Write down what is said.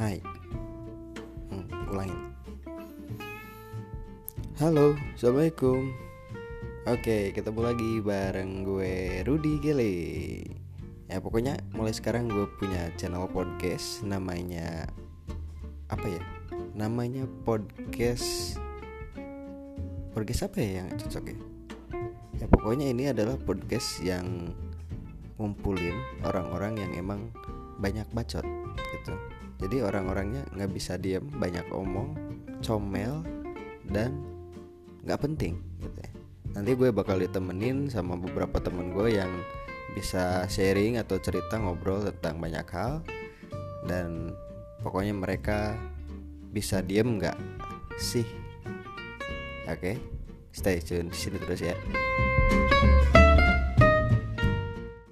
Hai. Hmm, Ulangin. Halo, Assalamualaikum. Oke, ketemu lagi bareng gue Rudi Gele. Ya pokoknya mulai sekarang gue punya channel podcast Namanya Apa ya? Namanya podcast Podcast apa ya yang cocok ya? Ya pokoknya ini adalah podcast yang ngumpulin orang-orang yang emang banyak bacot gitu. Jadi orang-orangnya nggak bisa diem, banyak omong, comel, dan nggak penting gitu ya. Nanti gue bakal ditemenin sama beberapa temen gue yang bisa sharing atau cerita ngobrol tentang banyak hal dan pokoknya mereka bisa diem nggak sih? Oke, stay tune di sini terus ya.